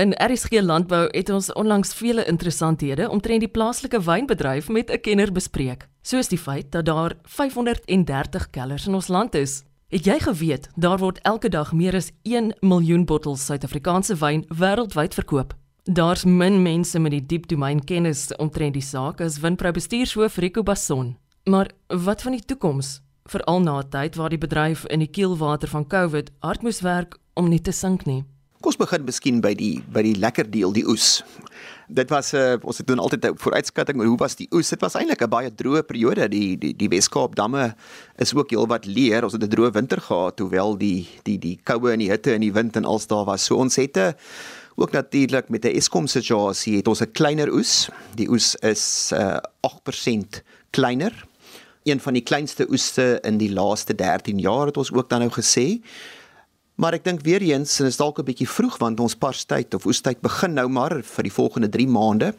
In RSG Landbou het ons onlangs vele interessanthede omtrent die plaaslike wynbedryf met 'n kenner bespreek, soos die feit dat daar 530 kellers in ons land is. Het jy geweet daar word elke dag meer as 1 miljoen bottels Suid-Afrikaanse wyn wêreldwyd verkoop? Daar's min mense met die diep domein kennis omtrent die saak as Winpro bestuurshoof Rico Basson. Maar wat van die toekoms? Veral na 'n tyd waar die bedryf in die kielwater van COVID hard moes werk om nie te sink nie. Ons begin miskien by die by die lekker deel, die oes. Dit was 'n uh, ons het doen altyd 'n vooruitskatting oor hoe was die oes. Dit was eintlik 'n baie droë periode. Die die die Weskaap damme is ook heelwat leer. Ons het 'n droë winter gehad, hoewel die die die koue en die hitte en die wind en als daar was. So ons het 'n ook natuurlik met 'n Eskom situasie het ons 'n kleiner oes. Die oes is uh, 8% kleiner. Een van die kleinste oeste in die laaste 13 jaar het ons ook dan nou gesê. Maar ek dink weer eens en is dalk 'n bietjie vroeg want ons parstyd of oestyd begin nou maar vir die volgende 3 maande.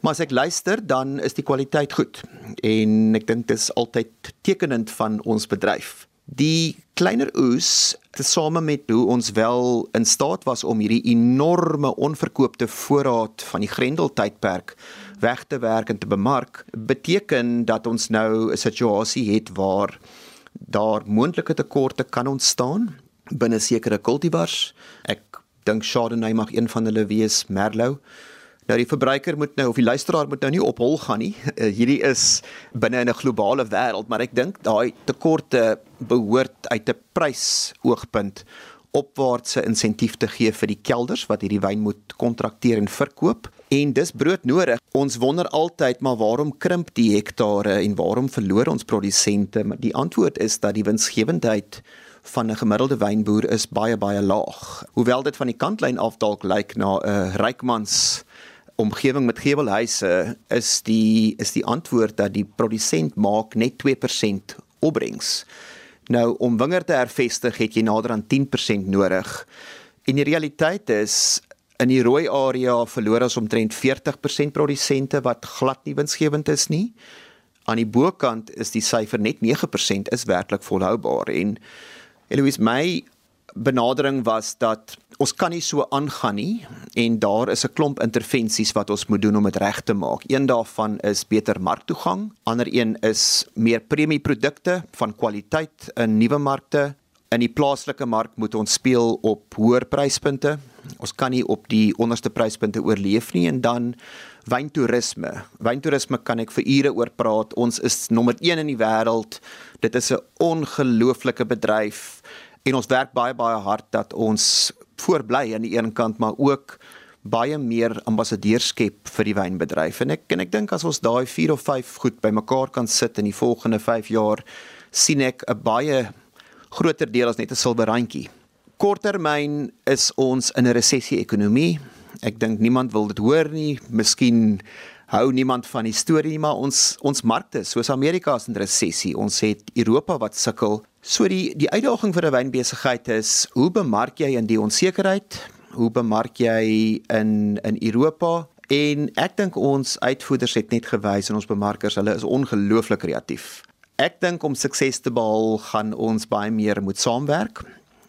Maar as ek luister, dan is die kwaliteit goed. En ek dink dit is altyd tekenend van ons bedryf. Die kleiner oes, tesame met hoe ons wel in staat was om hierdie enorme onverkoopte voorraad van die Grendel tydperk weg te werk en te bemark, beteken dat ons nou 'n situasie het waar daar moontlike tekorte kan ontstaan binne sekere kultivars. Ek dink Chardonnay mag een van hulle wees, Merlot. Nou die verbruiker moet nou of die luisteraar moet nou nie op hol gaan nie. Uh, hierdie is binne in 'n globale wêreld, maar ek dink daai tekorte behoort uit 'n prysoogpunt opwaartse insentief te gee vir die kelders wat hierdie wyn moet kontrakteer en verkoop. En dis broodnodig. Ons wonder altyd maar waarom krimp die hektare en waarom verloor ons produsente? Maar die antwoord is dat die winsgewendheid van 'n gemiddelde wynboer is baie baie laag. Hoewel dit van die kantlyn af dalk lyk na 'n rykmans omgewing met gevelhuise, is die is die antwoord dat die produsent maak net 2% opbrengs. Nou om wingerd te hervestig het jy nader aan 10% nodig. En die realiteit is in die rooi area verloor ons omtrent 40% produsente wat glad nie winsgewend is nie. Aan die bokant is die syfer net 9% is werklik volhoubaar en Eloise my benadering was dat ons kan nie so aangaan nie en daar is 'n klomp intervensies wat ons moet doen om dit reg te maak. Een daarvan is beter marktoegang, ander een is meer premieprodukte van kwaliteit in nuwe markte. In die plaaslike mark moet ons speel op hoër pryspunte. Ons kan nie op die onderste pryspunte oorleef nie en dan wyntoerisme. Wyntoerisme kan ek vir ure oor praat. Ons is nommer 1 in die wêreld. Dit is 'n ongelooflike bedryf en ons werk baie baie hard dat ons voorbly aan die een kant maar ook baie meer ambassadeurs skep vir die wynbedryf. En ek en ek dink as ons daai 4 of 5 goed bymekaar kan sit in die volgende 5 jaar sien ek 'n baie groter deel as net 'n silwerrandjie. Korttermyn is ons in 'n resessie ekonomie. Ek dink niemand wil dit hoor nie. Miskien hou niemand van die storie nie, maar ons ons markte, soos Amerika is in resessie. Ons het Europa wat sukkel. So die die uitdaging vir 'n wynbesigheid is, hoe bemark jy in die onsekerheid? Hoe bemark jy in in Europa? En ek dink ons uitvoerders het net gewys en ons bemarkers, hulle is ongelooflik kreatief. Ek dink om sukses te behaal, gaan ons baie meer moet saamwerk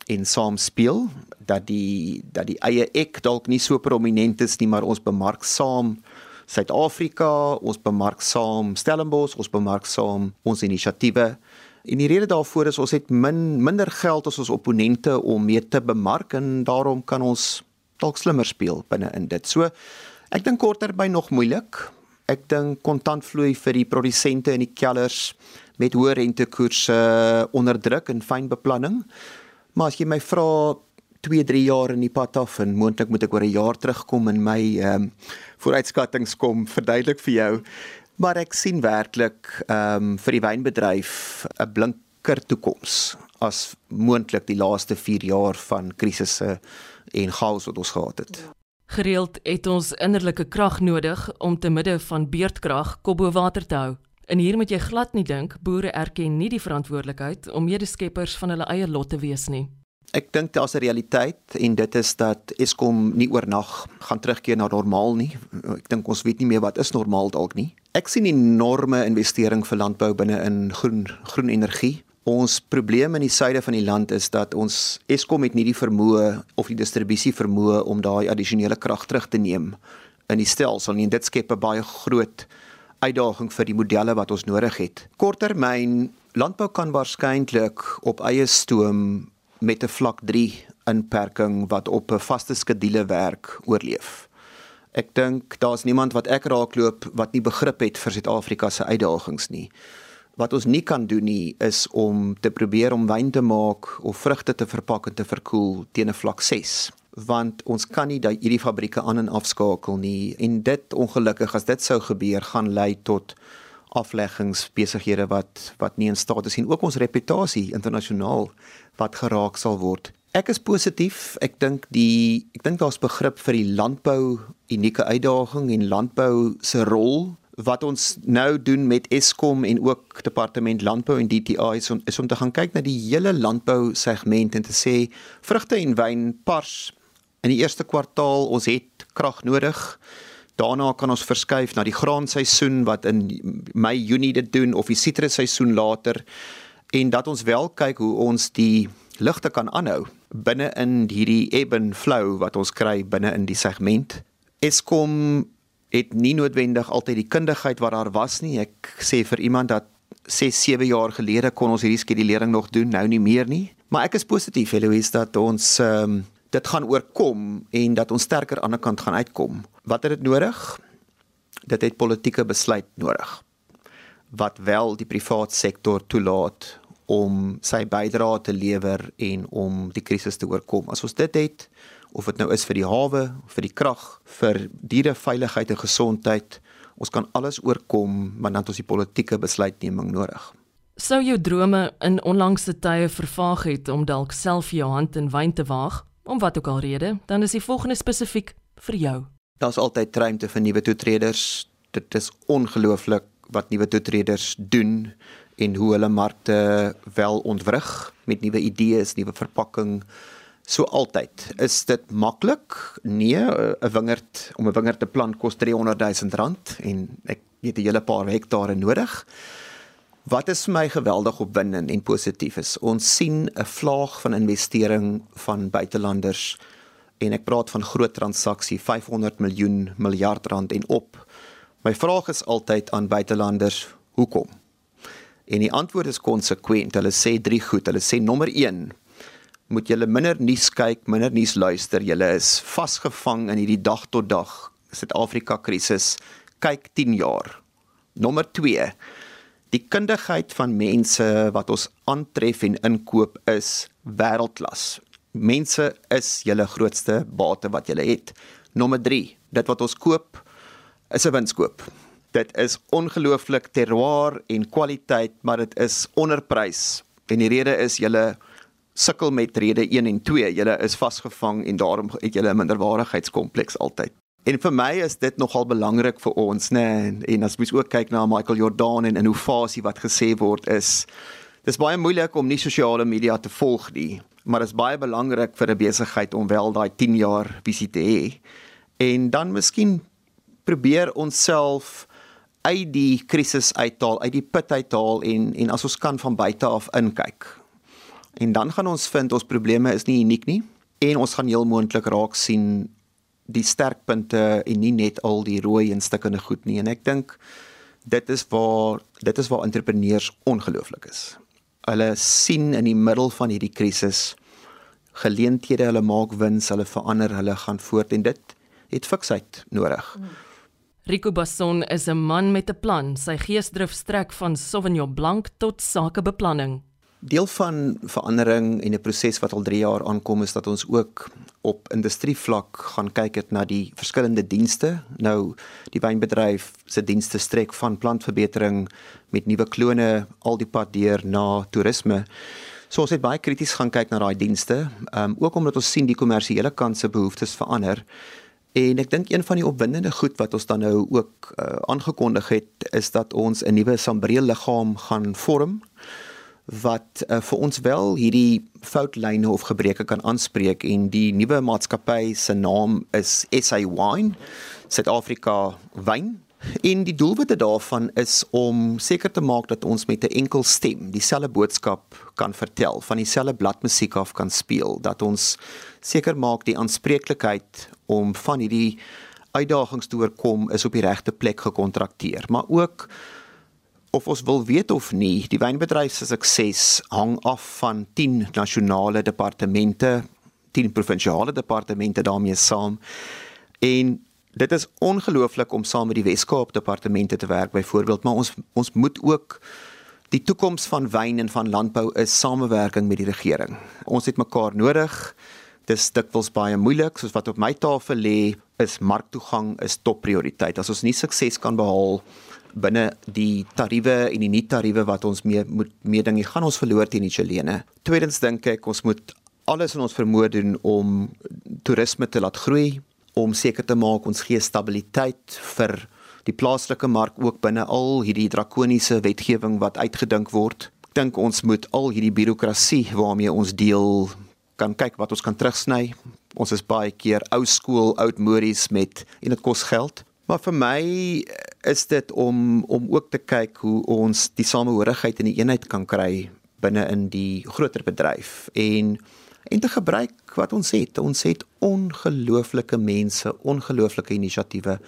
en saam speel dat die dat die eie ek dalk nie so prominent is nie, maar ons bemark saam Suid-Afrika, ons bemark saam Stellenbosch, ons bemark saam ons inisiatiewe. En die rede daarvoor is ons het min minder geld as ons opponente om mee te bemark en daarom kan ons dalk slimmer speel binne in dit. So ek dink kortterby nog moeilik. Ek dink kontantvloei vir die produsente in die kelders met hoë rentekoerse onderdruk en fyn beplanning. Maar as jy my vra 2, 3 jaar in die pad af en moontlik moet ek oor 'n jaar terugkom en my ehm um, vooruitskattinge kom verduidelik vir jou. Maar ek sien werklik ehm um, vir die wynbedryf 'n blinker toekoms as moontlik die laaste 4 jaar van krisisse en chaos wat ons gehad het. Gereeld het ons innerlike krag nodig om te midde van beurtkrag kop bo water te hou. En hier moet jy glad nie dink boere erken nie die verantwoordelikheid om medeskeppers van hulle eie lot te wees nie. Ek dink daar's 'n realiteit en dit is dat Eskom nie oornag gaan terugkeer na normaal nie. Ek dink ons weet nie meer wat is normaal dalk nie. Ek sien 'n enorme investering vir landbou binne in groen groen energie. Ons probleem in die suide van die land is dat ons Eskom het nie die vermoë of die distribusie vermoë om daai addisionele krag terug te neem in die stelsel nie. Dit skep 'n baie groot uitdaging vir die modelle wat ons nodig het. Korttermyn landbou kan waarskynlik op eie stoom met 'n vlak 3 inperking wat op 'n vaste skedule werk oorleef. Ek dink daar's niemand wat ek raakloop wat nie begrip het vir Suid-Afrika se uitdagings nie. Wat ons nie kan doen nie is om te probeer om wyn te maak of vrugte te verpak en te verkoel teen 'n vlak 6 want ons kan nie daai hierdie fabrieke aan en afskakel nie en dit ongelukkig as dit sou gebeur gaan lei tot afleggingsbesighede wat wat nie in staat is en ook ons reputasie internasionaal wat geraak sal word. Ek is positief. Ek dink die ek dink daar's begrip vir die landbou unieke uitdaging en landbou se rol wat ons nou doen met Eskom en ook departement landbou en DTI is om, is om te gaan kyk na die hele landbou segment en te sê vrugte en wyn pars in die eerste kwartaal ons het krag nodig. Daarna kan ons verskuif na die graanseisoen wat in Mei, Junie dit doen of die sitrusseisoen later en dat ons wel kyk hoe ons die ligte kan aanhou binne in hierdie ebb and flow wat ons kry binne in die segment. Eskom het nie noodwendig altyd die kundigheid wat daar was nie. Ek sê vir iemand dat 6, 7 jaar gelede kon ons hierdie skedulering nog doen, nou nie meer nie. Maar ek is positief, Eloise, dat ons ehm um, dit gaan oorkom en dat ons sterker aan die kant gaan uitkom. Wat het dit nodig? Dit het politieke besluit nodig wat wel die privaat sektor toelaat om sy bydrae te lewer en om die krisis te oorkom. As ons dit het, of dit nou is vir die hawe, vir die krag, vir diere veiligheid en gesondheid, ons kan alles oorkom, maar dan het ons die politieke besluitneming nodig. Sou jou drome in onlangse tye vervaag het om dalk self jou hand in wyn te waag? Om wat ook al rede, dan is die volgende spesifiek vir jou. Daar's altyd ruimte vir nuwe toetreders. Dit is ongelooflik wat nuwe toetreders doen en hoe hulle markte wel ontwrig met nuwe idees, nuwe verpakking. So altyd. Is dit maklik? Nee, 'n wingerd om 'n wingerd te plant kos 300 000 rand en ek het 'n hele paar hektare nodig. Wat is vir my geweldig opwindend en positief is, ons sien 'n vlaag van investering van buitelanders en ek praat van groot transaksie 500 miljoen miljard rand en op. My vraag is altyd aan buitelanders, hoekom? En die antwoord is konsekwent. Hulle sê drie goed. Hulle sê nommer 1 moet julle minder nuus kyk, minder nuus luister. Julle is vasgevang in hierdie dag tot dag Suid-Afrika krisis. Kyk 10 jaar. Nommer 2 Die kundigheid van mense wat ons aantref en inkoop is wêreldklas. Mense is julle grootste bate wat julle het. Nommer 3, dit wat ons koop is 'n winskoop. Dit is ongelooflik terroir en kwaliteit, maar dit is onderprys. En die rede is julle sukkel met rede 1 en 2. Julle is vasgevang en daarom het julle 'n minderwaardigheidskompleks altyd. En vir my is dit nogal belangrik vir ons, nê, nee, en, en as mens ook kyk na Michael Jordan en innovasie wat gesê word is dis baie moeilik om nie sosiale media te volg nie, maar dit is baie belangrik vir 'n besigheid om wel daai 10 jaar visie te hê. En dan miskien probeer ons self uit die krisis uithaal, uit die put uithaal en en as ons kan van buite af inkyk. En dan gaan ons vind ons probleme is nie uniek nie en ons gaan heel moontlik raak sien die sterkpunte en nie net al die rooi en stikkende goed nie en ek dink dit is waar dit is waar entrepreneurs ongelooflik is. Hulle sien in die middel van hierdie krisis geleenthede, hulle maak wins, hulle verander, hulle gaan voort en dit het fiksheid nodig. Rico Basson is 'n man met 'n plan. Sy geesdrif strek van Sauvignon Blanc tot sakebeplanning. Deel van verandering en 'n proses wat al 3 jaar aankom is dat ons ook op industrievlak gaan kyk het na die verskillende dienste. Nou die wynbedryf se dienste strek van plantverbetering met nuwe klone al die pad deur na toerisme. So ons het baie krities gaan kyk na daai dienste, um, ook omdat ons sien die kommersiële kant se behoeftes verander. En ek dink een van die opwindende goed wat ons dan nou ook uh, aangekondig het is dat ons 'n nuwe sambreel liggaam gaan vorm wat uh, vir ons wel hierdie foutlyne of gebreke kan aanspreek en die nuwe maatskappy se naam is SA Wine Suid-Afrika Wyn. En die doelwitte daarvan is om seker te maak dat ons met 'n enkel stem dieselfde boodskap kan vertel, van dieselfde bladmusiek af kan speel, dat ons seker maak die aanspreeklikheid om van hierdie uitdagings te oorkom is op die regte plek gekontrakteer, maar ook of ons wil weet of nie, die wynbedryf se sukses hang af van 10 nasionale departemente, 10 provinsiale departemente daarmee saam. En dit is ongelooflik om saam met die Wes-Kaap departemente te werk byvoorbeeld, maar ons ons moet ook die toekoms van wyn en van landbou is samewerking met die regering. Ons het mekaar nodig. Dis dikwels baie moeilik, soos wat op my tafel lê, is marktoegang is topprioriteit. As ons nie sukses kan behaal binne die tariewe en die nie-tariewe wat ons mee moet meeding, gaan ons verloor teen die Chilene. Tweedens dink ek ons moet alles in ons vermoë doen om toerisme te laat groei, om seker te maak ons gee stabiliteit vir die plaaslike mark ook binne al hierdie drakoniese wetgewing wat uitgedink word. Ek dink ons moet al hierdie birokrasie waarmee ons deel kan kyk wat ons kan terugsny. Ons is baie keer ou skool, oud modies met en dit kos geld. Maar vir my is dit om om ook te kyk hoe ons die samehorigheid en die eenheid kan kry binne in die groter bedryf en en te gebruik wat ons het. Ons het ongelooflike mense, ongelooflike inisiatiewe.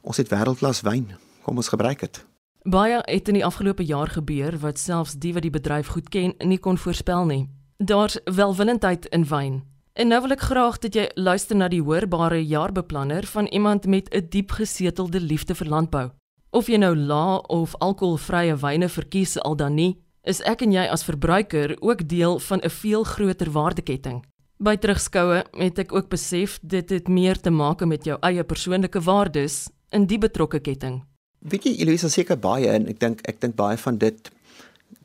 Ons het wêreldklas wyn. Kom ons gebruik dit. Baie het in die afgelope jaar gebeur wat selfs die wat die bedryf goed ken nie kon voorspel nie. Daar's welwillendheid in wyn. En nou wil ek graag dat jy luister na die hoorbare jaarbeplanner van iemand met 'n diep gesetelde liefde vir landbou. Of jy nou la of alkoholvrye wyne verkies al dan nie, is ek en jy as verbruiker ook deel van 'n veel groter waardeketting. By terugskoue het ek ook besef dit het meer te maak met jou eie persoonlike waardes in die betrokke ketting. Weet jy Elise seker baie en ek dink ek dink baie van dit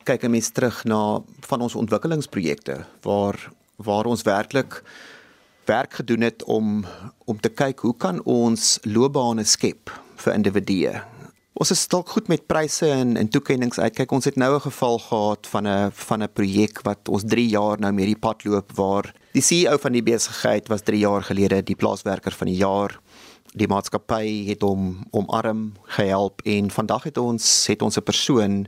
kyk 'n mens terug na van ons ontwikkelingsprojekte waar waar ons werklik werk gedoen het om om te kyk hoe kan ons loopbane skep vir individue Ons is dalk goed met pryse en en toekenninge uitkyk. Ons het nou 'n geval gehad van 'n van 'n projek wat ons 3 jaar nou met die pad loop waar die CEO van die besigheid was 3 jaar gelede die plaaswerker van die jaar. Die maatskappy het hom omarm, gehelp en vandag het ons het ons 'n persoon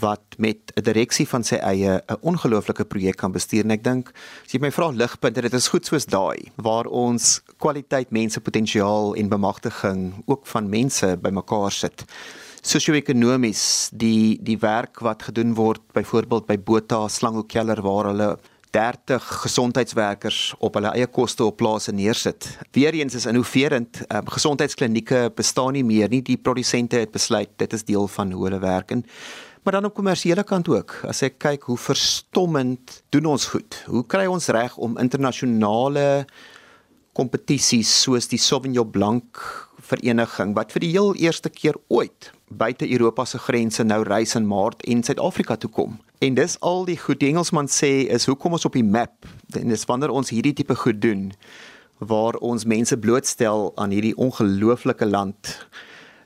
wat met 'n direksie van sy eie 'n ongelooflike projek kan bestuur en ek dink as jy my vra ligpunte dit is goed soos daai waar ons kwaliteit mense potensiaal en bemagtiging ook van mense bymekaar sit sosio-ekonomies die die werk wat gedoen word byvoorbeeld by Botha Slanghoek Keller waar hulle 30 gesondheidswerkers op hulle eie koste op plase neersit. Weereens is innoverend, um, gesondheidsklinieke bestaan nie meer nie. Die produsente het besluit dit is deel van hoe hulle werk en maar dan op kommersiële kant ook. As ek kyk hoe verstommend doen ons goed. Hoe kry ons reg om internasionale kompetisies soos die Sauvignon Blanc vereniging wat vir die heel eerste keer ooit buite Europa se grense nou reis in Maart en Suid-Afrika toe kom. En dis al die goed die Engelsman sê is hoekom ons op die map en dis wanneer ons hierdie tipe goed doen waar ons mense blootstel aan hierdie ongelooflike land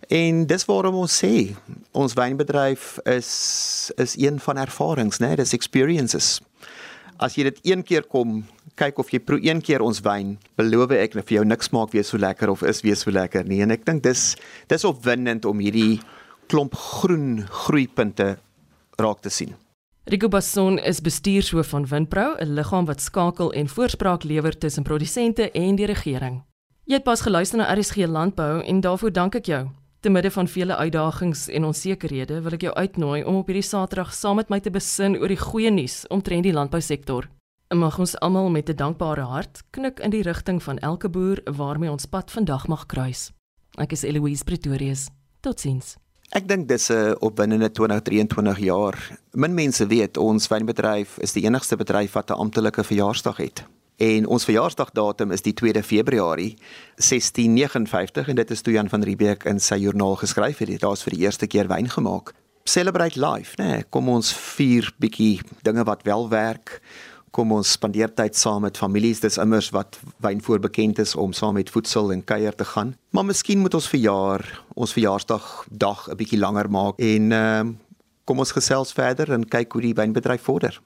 En dis waarom ons sê ons wynbedryf is is een van ervarings, né? Dis experiences. As jy dit een keer kom kyk of jy proe een keer ons wyn, beloof ek vir jou niks maak weer so lekker of is weer so lekker nie. En ek dink dis dis opwindend om hierdie klomp groen groeipunte raak te sien. Rico Basson is bestuurshoof van Winpro, 'n liggaam wat skakel en voorspraak lewer tussen produsente en die regering. Jy het pas geluister na RSG Landbou en daarvoor dank ek jou. Te midde van vele uitdagings en onsekerhede wil ek jou uitnooi om op hierdie Saterdag saam met my te besin oor die goeie nuus omtrent die landbousektor. Mag ons almal met 'n dankbare hart knik in die rigting van elke boer waarmee ons pad vandag mag kruis. Ek is Eloise Pretorius. Totsiens. Ek dink dis 'n opwindende 2023 jaar. Min mense weet ons wynbedryf is die enigste bedryf wat 'n amptelike verjaarsdag het. En ons verjaarsdagdatum is die 2de Februarie 1659 en dit is toe Jan van Riebeeck in sy joernaal geskryf het. Daar's vir die eerste keer wyn gemaak. Celebrate life, né? Nee, kom ons vier bietjie dinge wat wel werk. Kom ons spandeer tyd saam met families. Dis immers wat wyn voor bekend is om saam met voedsel en kuier te gaan. Maar miskien moet ons verjaar, ons verjaarsdag dag 'n bietjie langer maak en ehm uh, kom ons gesels verder en kyk hoe die wynbedryf vorder.